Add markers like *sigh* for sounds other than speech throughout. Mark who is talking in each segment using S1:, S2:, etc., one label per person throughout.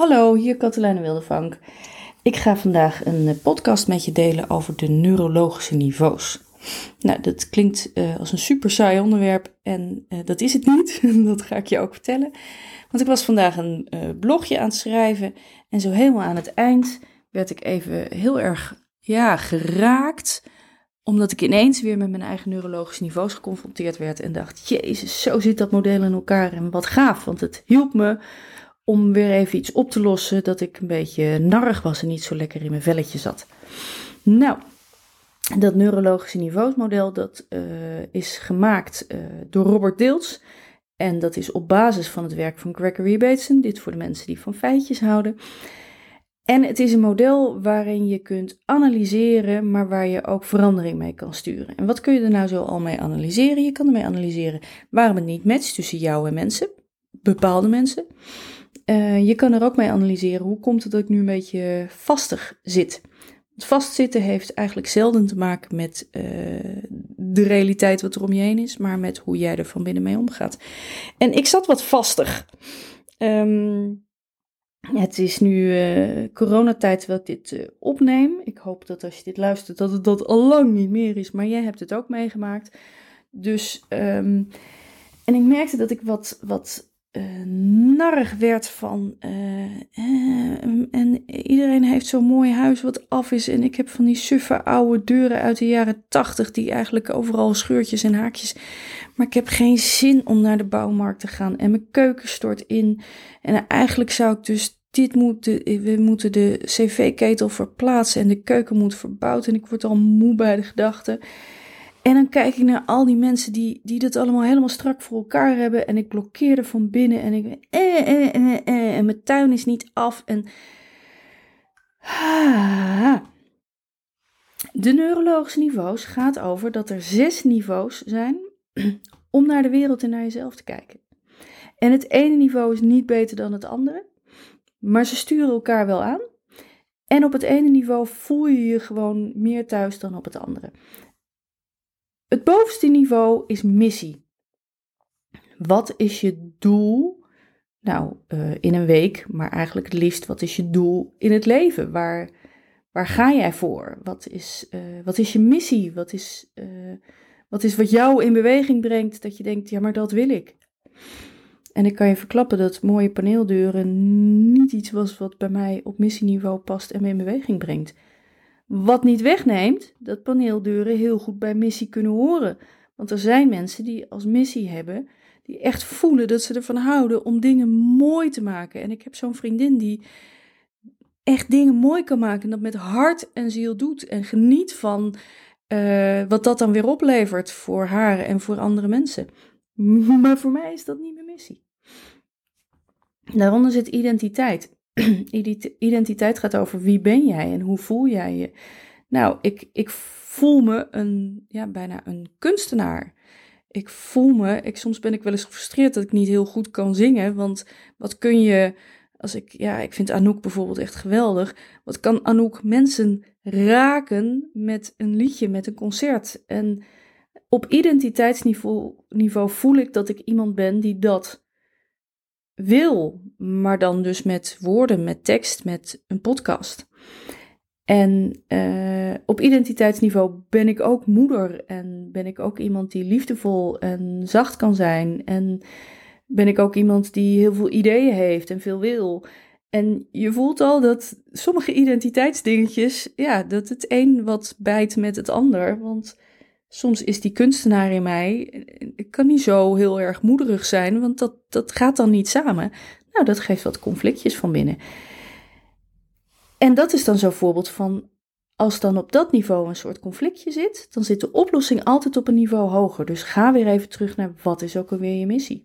S1: Hallo, hier Katelijne Wildevank. Ik ga vandaag een eh, podcast met je delen over de neurologische niveaus. Nou, dat klinkt uh, als een super saai onderwerp en uh, dat is het niet. *laughs* dat ga ik je ook vertellen. Want ik was vandaag een blogje aan het schrijven en zo helemaal aan het eind werd ik even heel erg ja, geraakt omdat ik ineens weer met mijn eigen neurologische niveaus geconfronteerd werd en dacht: Jezus, zo zit dat model in elkaar en wat gaaf, want het hielp me om weer even iets op te lossen dat ik een beetje narrig was en niet zo lekker in mijn velletje zat. Nou, dat neurologische niveausmodel dat uh, is gemaakt uh, door Robert Dilts. En dat is op basis van het werk van Gregory Bateson. Dit voor de mensen die van feitjes houden. En het is een model waarin je kunt analyseren, maar waar je ook verandering mee kan sturen. En wat kun je er nou zo al mee analyseren? Je kan ermee analyseren waarom het niet matcht tussen jou en mensen, bepaalde mensen. Uh, je kan er ook mee analyseren hoe komt het dat ik nu een beetje vastig zit. Want vastzitten heeft eigenlijk zelden te maken met uh, de realiteit wat er om je heen is, maar met hoe jij er van binnen mee omgaat. En ik zat wat vastig. Um, het is nu uh, coronatijd terwijl ik dit opneem. Ik hoop dat als je dit luistert, dat het dat al lang niet meer is. Maar jij hebt het ook meegemaakt. Dus, um, en ik merkte dat ik wat, wat uh, narrig werd van. Uh, en iedereen heeft zo'n mooi huis wat af is. En ik heb van die suffe oude deuren uit de jaren tachtig, die eigenlijk overal scheurtjes en haakjes. Maar ik heb geen zin om naar de bouwmarkt te gaan. En mijn keuken stort in. En eigenlijk zou ik dus. Dit moeten, we moeten de cv-ketel verplaatsen en de keuken moet verbouwd. En ik word al moe bij de gedachte. En dan kijk ik naar al die mensen die, die dat allemaal helemaal strak voor elkaar hebben. En ik blokkeerde van binnen. En ik. Eh, eh, eh, eh, en mijn tuin is niet af. En. De neurologische niveaus gaat over dat er zes niveaus zijn *clears throat* om naar de wereld en naar jezelf te kijken. En het ene niveau is niet beter dan het andere, maar ze sturen elkaar wel aan. En op het ene niveau voel je je gewoon meer thuis dan op het andere. Het bovenste niveau is missie. Wat is je doel? Nou, uh, in een week, maar eigenlijk het liefst, wat is je doel in het leven? Waar, waar ga jij voor? Wat is, uh, wat is je missie? Wat is, uh, wat is wat jou in beweging brengt dat je denkt, ja, maar dat wil ik. En ik kan je verklappen dat mooie paneeldeuren niet iets was wat bij mij op missieniveau past en me in beweging brengt. Wat niet wegneemt dat paneeldeuren heel goed bij missie kunnen horen. Want er zijn mensen die als missie hebben, die echt voelen dat ze ervan houden om dingen mooi te maken. En ik heb zo'n vriendin die echt dingen mooi kan maken en dat met hart en ziel doet. En geniet van uh, wat dat dan weer oplevert voor haar en voor andere mensen. *laughs* Maar voor mij is dat niet mijn missie. Daaronder zit identiteit. *clears throat* Identiteit gaat over wie ben jij en hoe voel jij je. Nou, ik, ik voel me een, ja, bijna een kunstenaar. Ik voel me, ik, soms ben ik wel eens gefrustreerd dat ik niet heel goed kan zingen. Want wat kun je, als ik, ja, ik vind Anouk bijvoorbeeld echt geweldig. Wat kan Anouk mensen raken met een liedje, met een concert? En op identiteitsniveau niveau voel ik dat ik iemand ben die dat wil, maar dan dus met woorden, met tekst, met een podcast. En uh, op identiteitsniveau ben ik ook moeder en ben ik ook iemand die liefdevol en zacht kan zijn. En ben ik ook iemand die heel veel ideeën heeft en veel wil. En je voelt al dat sommige identiteitsdingetjes, ja, dat het een wat bijt met het ander. Want soms is die kunstenaar in mij, ik kan niet zo heel erg moederig zijn, want dat, dat gaat dan niet samen. Nou, dat geeft wat conflictjes van binnen. En dat is dan zo'n voorbeeld van, als dan op dat niveau een soort conflictje zit, dan zit de oplossing altijd op een niveau hoger. Dus ga weer even terug naar wat is ook alweer je missie.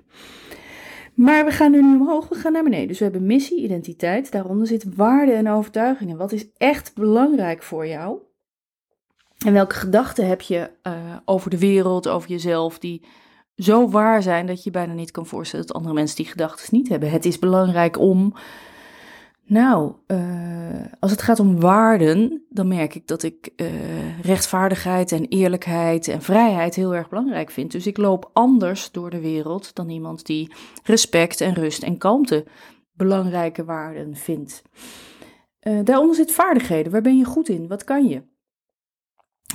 S1: Maar we gaan nu omhoog, we gaan naar beneden. Dus we hebben missie, identiteit, daaronder zit waarde en overtuigingen. Wat is echt belangrijk voor jou? En welke gedachten heb je uh, over de wereld, over jezelf, die zo waar zijn dat je bijna niet kan voorstellen dat andere mensen die gedachten niet hebben. Het is belangrijk om. Nou, uh, als het gaat om waarden, dan merk ik dat ik uh, rechtvaardigheid en eerlijkheid en vrijheid heel erg belangrijk vind. Dus ik loop anders door de wereld dan iemand die respect en rust en kalmte belangrijke waarden vind. Uh, daaronder zit vaardigheden. Waar ben je goed in? Wat kan je?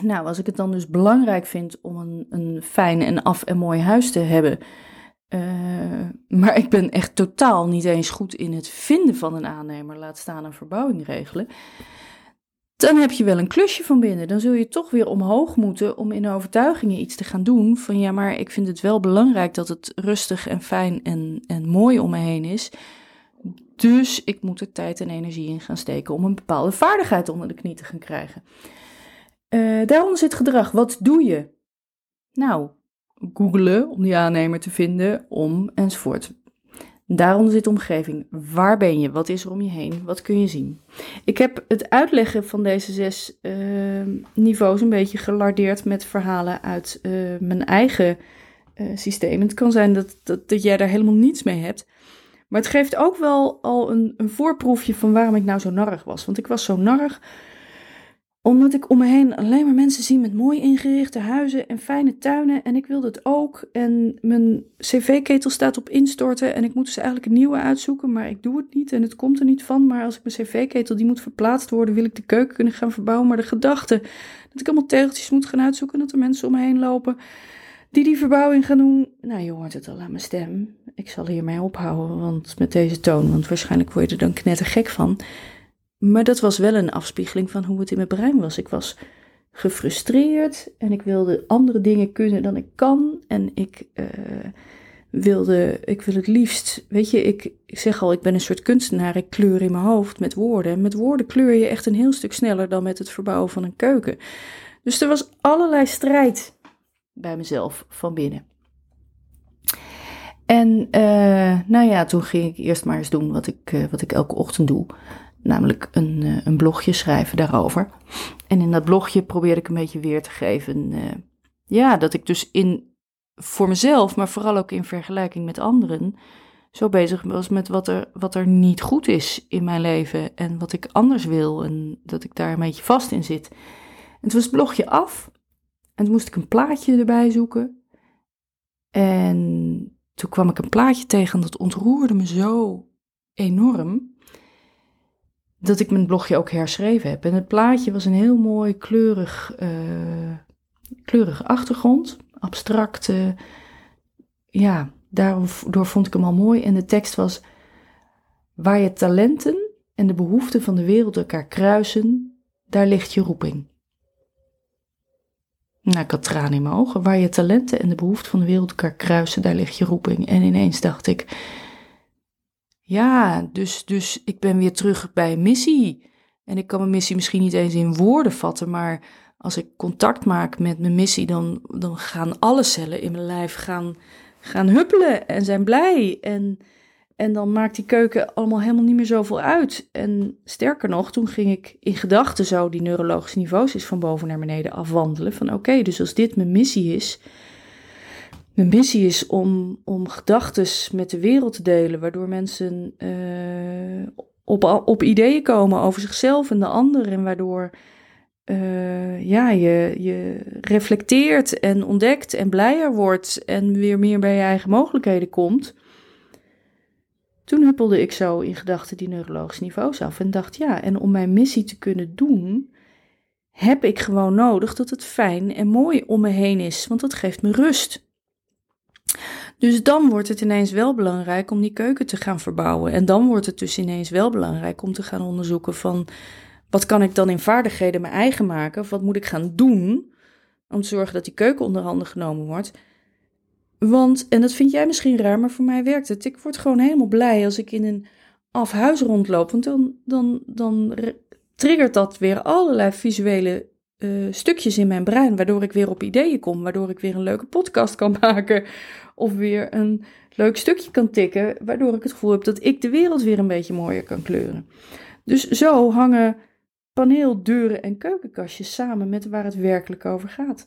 S1: Nou, als ik het dan dus belangrijk vind om een, een fijn en af en mooi huis te hebben, uh, maar ik ben echt totaal niet eens goed in het vinden van een aannemer, laat staan een verbouwing regelen, dan heb je wel een klusje van binnen. Dan zul je toch weer omhoog moeten om in overtuigingen iets te gaan doen. Van ja, maar ik vind het wel belangrijk dat het rustig en fijn en, en mooi om me heen is. Dus ik moet er tijd en energie in gaan steken om een bepaalde vaardigheid onder de knie te gaan krijgen. Uh, daaronder zit gedrag. Wat doe je? Nou, googelen om die aannemer te vinden, om enzovoort. Daaronder zit omgeving. Waar ben je? Wat is er om je heen? Wat kun je zien? Ik heb het uitleggen van deze zes uh, niveaus een beetje gelardeerd met verhalen uit uh, mijn eigen uh, systeem. Het kan zijn dat, dat, dat, jij daar helemaal niets mee hebt. Maar het geeft ook wel al een, een voorproefje van waarom ik nou zo narrig was. Want ik was zo narrig omdat ik om me heen alleen maar mensen zie met mooi ingerichte huizen en fijne tuinen. En ik wil dat ook. En mijn cv-ketel staat op instorten. En ik moet dus eigenlijk een nieuwe uitzoeken. Maar ik doe het niet en het komt er niet van. Maar als ik mijn cv-ketel die moet verplaatst worden, wil ik de keuken kunnen gaan verbouwen. Maar de gedachte dat ik allemaal tegeltjes moet gaan uitzoeken. En dat er mensen om me heen lopen die die verbouwing gaan doen. Nou, je hoort het al aan mijn stem. Ik zal hiermee ophouden want met deze toon. Want waarschijnlijk word je er dan knettergek van. Maar dat was wel een afspiegeling van hoe het in mijn brein was. Ik was gefrustreerd en ik wilde andere dingen kunnen dan ik kan. En ik uh, wilde, ik wil het liefst, weet je, ik, zeg al, ik ben een soort kunstenaar. Ik kleur in mijn hoofd met woorden. En met woorden kleur je echt een heel stuk sneller dan met het verbouwen van een keuken. Dus er was allerlei strijd bij mezelf van binnen. En uh, nou ja, toen ging ik eerst maar eens doen wat ik, uh, wat ik elke ochtend doe namelijk een, uh, een blogje schrijven daarover. En in dat blogje probeerde ik een beetje weer te geven. Uh, ja, dat ik dus in, voor mezelf, maar vooral ook in vergelijking met anderen, zo bezig was met wat er, wat er niet goed is in mijn leven en wat ik anders wil en dat ik daar een beetje vast in zit. En toen was het blogje af en toen moest ik een plaatje erbij zoeken. En toen kwam ik een plaatje tegen dat ontroerde me zo enorm dat ik mijn blogje ook herschreven heb. En het plaatje was een heel mooi kleurig, uh, kleurige achtergrond, abstracte. Ja, daardoor vond ik hem al mooi. En de tekst was: Waar je talenten en de behoeften van de wereld elkaar kruisen, daar ligt je roeping. Nou, ik had tranen in mijn ogen. Waar je talenten en de behoeften van de wereld elkaar kruisen, daar ligt je roeping. En ineens dacht ik ja, dus, dus ik ben weer terug bij missie. En ik kan mijn missie misschien niet eens in woorden vatten, maar als ik contact maak met mijn missie, dan, dan gaan alle cellen in mijn lijf gaan, gaan huppelen en zijn blij. En, en dan maakt die keuken allemaal helemaal niet meer zoveel uit. En sterker nog, toen ging ik in gedachten zo die neurologische niveaus is van boven naar beneden afwandelen. Van oké, dus als dit mijn missie is, mijn missie is om, om gedachten met de wereld te delen, waardoor mensen uh, op, op ideeën komen over zichzelf en de ander. En waardoor uh, ja, je, je reflecteert en ontdekt en blijer wordt en weer meer bij je eigen mogelijkheden komt. Toen huppelde ik zo in gedachten die neurologische niveaus af en dacht, ja, en om mijn missie te kunnen doen, heb ik gewoon nodig dat het fijn en mooi om me heen is, want dat geeft me rust. Dus dan wordt het ineens wel belangrijk om die keuken te gaan verbouwen. En dan wordt het dus ineens wel belangrijk om te gaan onderzoeken van wat kan ik dan in vaardigheden mijn eigen maken? Of wat moet ik gaan doen om te zorgen dat die keuken onder handen genomen wordt? Want, en dat vind jij misschien raar, maar voor mij werkt het. Ik word gewoon helemaal blij als ik in een afhuis rondloop. Want dan, dan, dan triggert dat weer allerlei visuele uh, stukjes in mijn brein, waardoor ik weer op ideeën kom, waardoor ik weer een leuke podcast kan *laughs* maken of weer een leuk stukje kan tikken, waardoor ik het gevoel heb dat ik de wereld weer een beetje mooier kan kleuren. Dus zo hangen paneeldeuren en keukenkastjes samen met waar het werkelijk over gaat.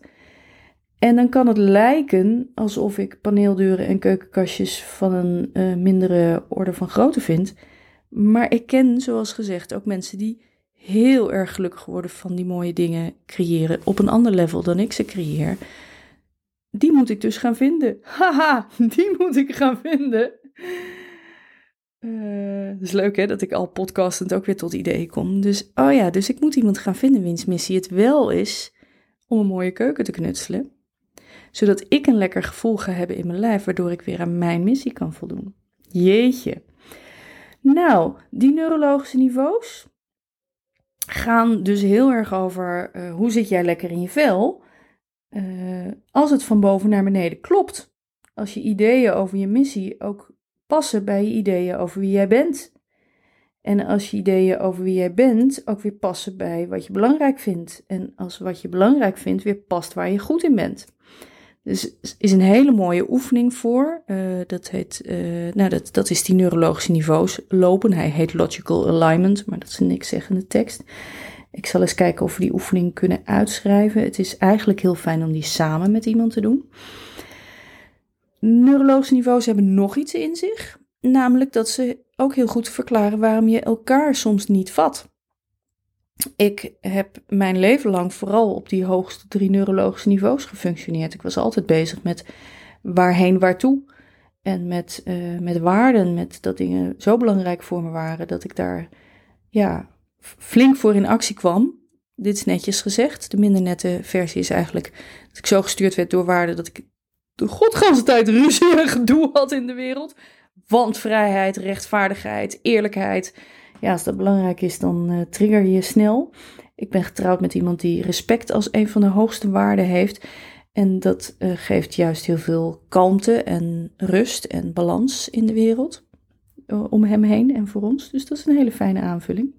S1: En dan kan het lijken alsof ik paneeldeuren en keukenkastjes van een uh, mindere orde van grootte vind. Maar ik ken, zoals gezegd, ook mensen die heel erg gelukkig worden van die mooie dingen creëren op een ander level dan ik ze creëer. Die moet ik dus gaan vinden. *laughs* Haha, die moet ik gaan vinden. Uh, is leuk hè, dat ik al podcastend ook weer tot ideeën kom. Dus, oh ja, dus ik moet iemand gaan vinden wiens missie het wel is om een mooie keuken te knutselen. Zodat ik een lekker gevoel ga hebben in mijn lijf, waardoor ik weer aan mijn missie kan voldoen. Jeetje. Nou, die neurologische niveaus gaan dus heel erg over uh, hoe zit jij lekker in je vel. Uh, als het van boven naar beneden klopt. Als je ideeën over je missie ook passen bij je ideeën over wie jij bent. En als je ideeën over wie jij bent ook weer passen bij wat je belangrijk vindt. En als wat je belangrijk vindt weer past waar je goed in bent. Dus is een hele mooie oefening voor. Uh, dat, heet, uh, nou dat, dat is die neurologische niveaus lopen. Hij heet Logical Alignment, maar dat is een niks zeggende tekst. Ik zal eens kijken of we die oefening kunnen uitschrijven. Het is eigenlijk heel fijn om die samen met iemand te doen. Neurologische niveaus hebben nog iets in zich. Namelijk dat ze ook heel goed verklaren waarom je elkaar soms niet vat. Ik heb mijn leven lang vooral op die hoogste drie neurologische niveaus gefunctioneerd. Ik was altijd bezig met waarheen, waartoe. En met, uh, met waarden, met dat dingen zo belangrijk voor me waren dat ik daar ja, flink voor in actie kwam. Dit is netjes gezegd. De minder nette versie is eigenlijk dat ik zo gestuurd werd door waarden dat ik de godganse tijd ruzie en gedoe had in de wereld. Want vrijheid, rechtvaardigheid, eerlijkheid. Ja, als dat belangrijk is, dan uh, trigger je snel. Ik ben getrouwd met iemand die respect als een van de hoogste waarden heeft. En dat uh, geeft juist heel veel kalmte en rust en balans in de wereld. Uh, om hem heen en voor ons. Dus dat is een hele fijne aanvulling.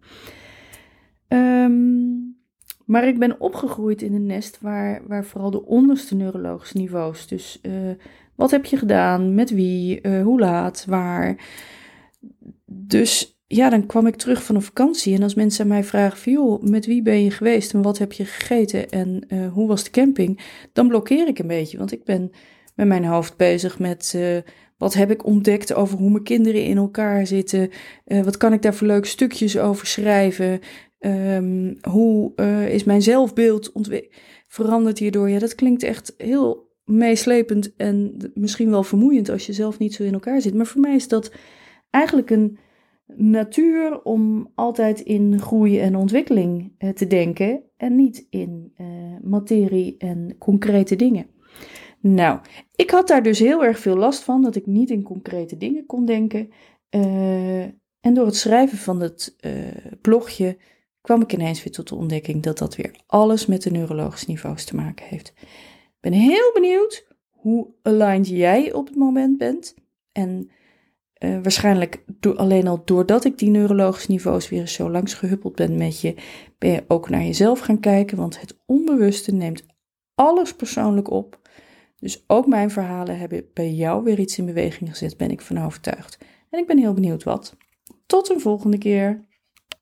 S1: Um, maar ik ben opgegroeid in een nest waar, waar vooral de onderste neurologische niveaus. Dus wat heb je gedaan, met wie, hoe laat, waar. Dus ja, dan kwam ik terug van een vakantie. En als mensen mij vragen: van, met wie ben je geweest en wat heb je gegeten en uh, hoe was de camping? Dan blokkeer ik een beetje, want ik ben met mijn hoofd bezig met. wat heb ik ontdekt over hoe mijn kinderen in elkaar zitten? wat kan ik daar voor leuke stukjes over schrijven? Um, hoe is mijn zelfbeeld veranderd hierdoor? Ja, dat klinkt echt heel meeslepend en misschien wel vermoeiend als je zelf niet zo in elkaar zit. Maar voor mij is dat eigenlijk een natuur om altijd in groei en ontwikkeling uh, te denken en niet in uh, materie en concrete dingen. Nou, ik had daar dus heel erg veel last van dat ik niet in concrete dingen kon denken. en door het schrijven van het blogje kwam ik ineens weer tot de ontdekking dat dat weer alles met de neurologische niveaus te maken heeft. Ik ben heel benieuwd hoe aligned jij op het moment bent. En uh, waarschijnlijk alleen al doordat ik die neurologische niveaus weer eens zo langs gehuppeld ben met je, ben je ook naar jezelf gaan kijken. Want het onbewuste neemt alles persoonlijk op. Dus ook mijn verhalen hebben bij jou weer iets in beweging gezet, ben ik van overtuigd. En ik ben heel benieuwd wat. Tot een volgende keer.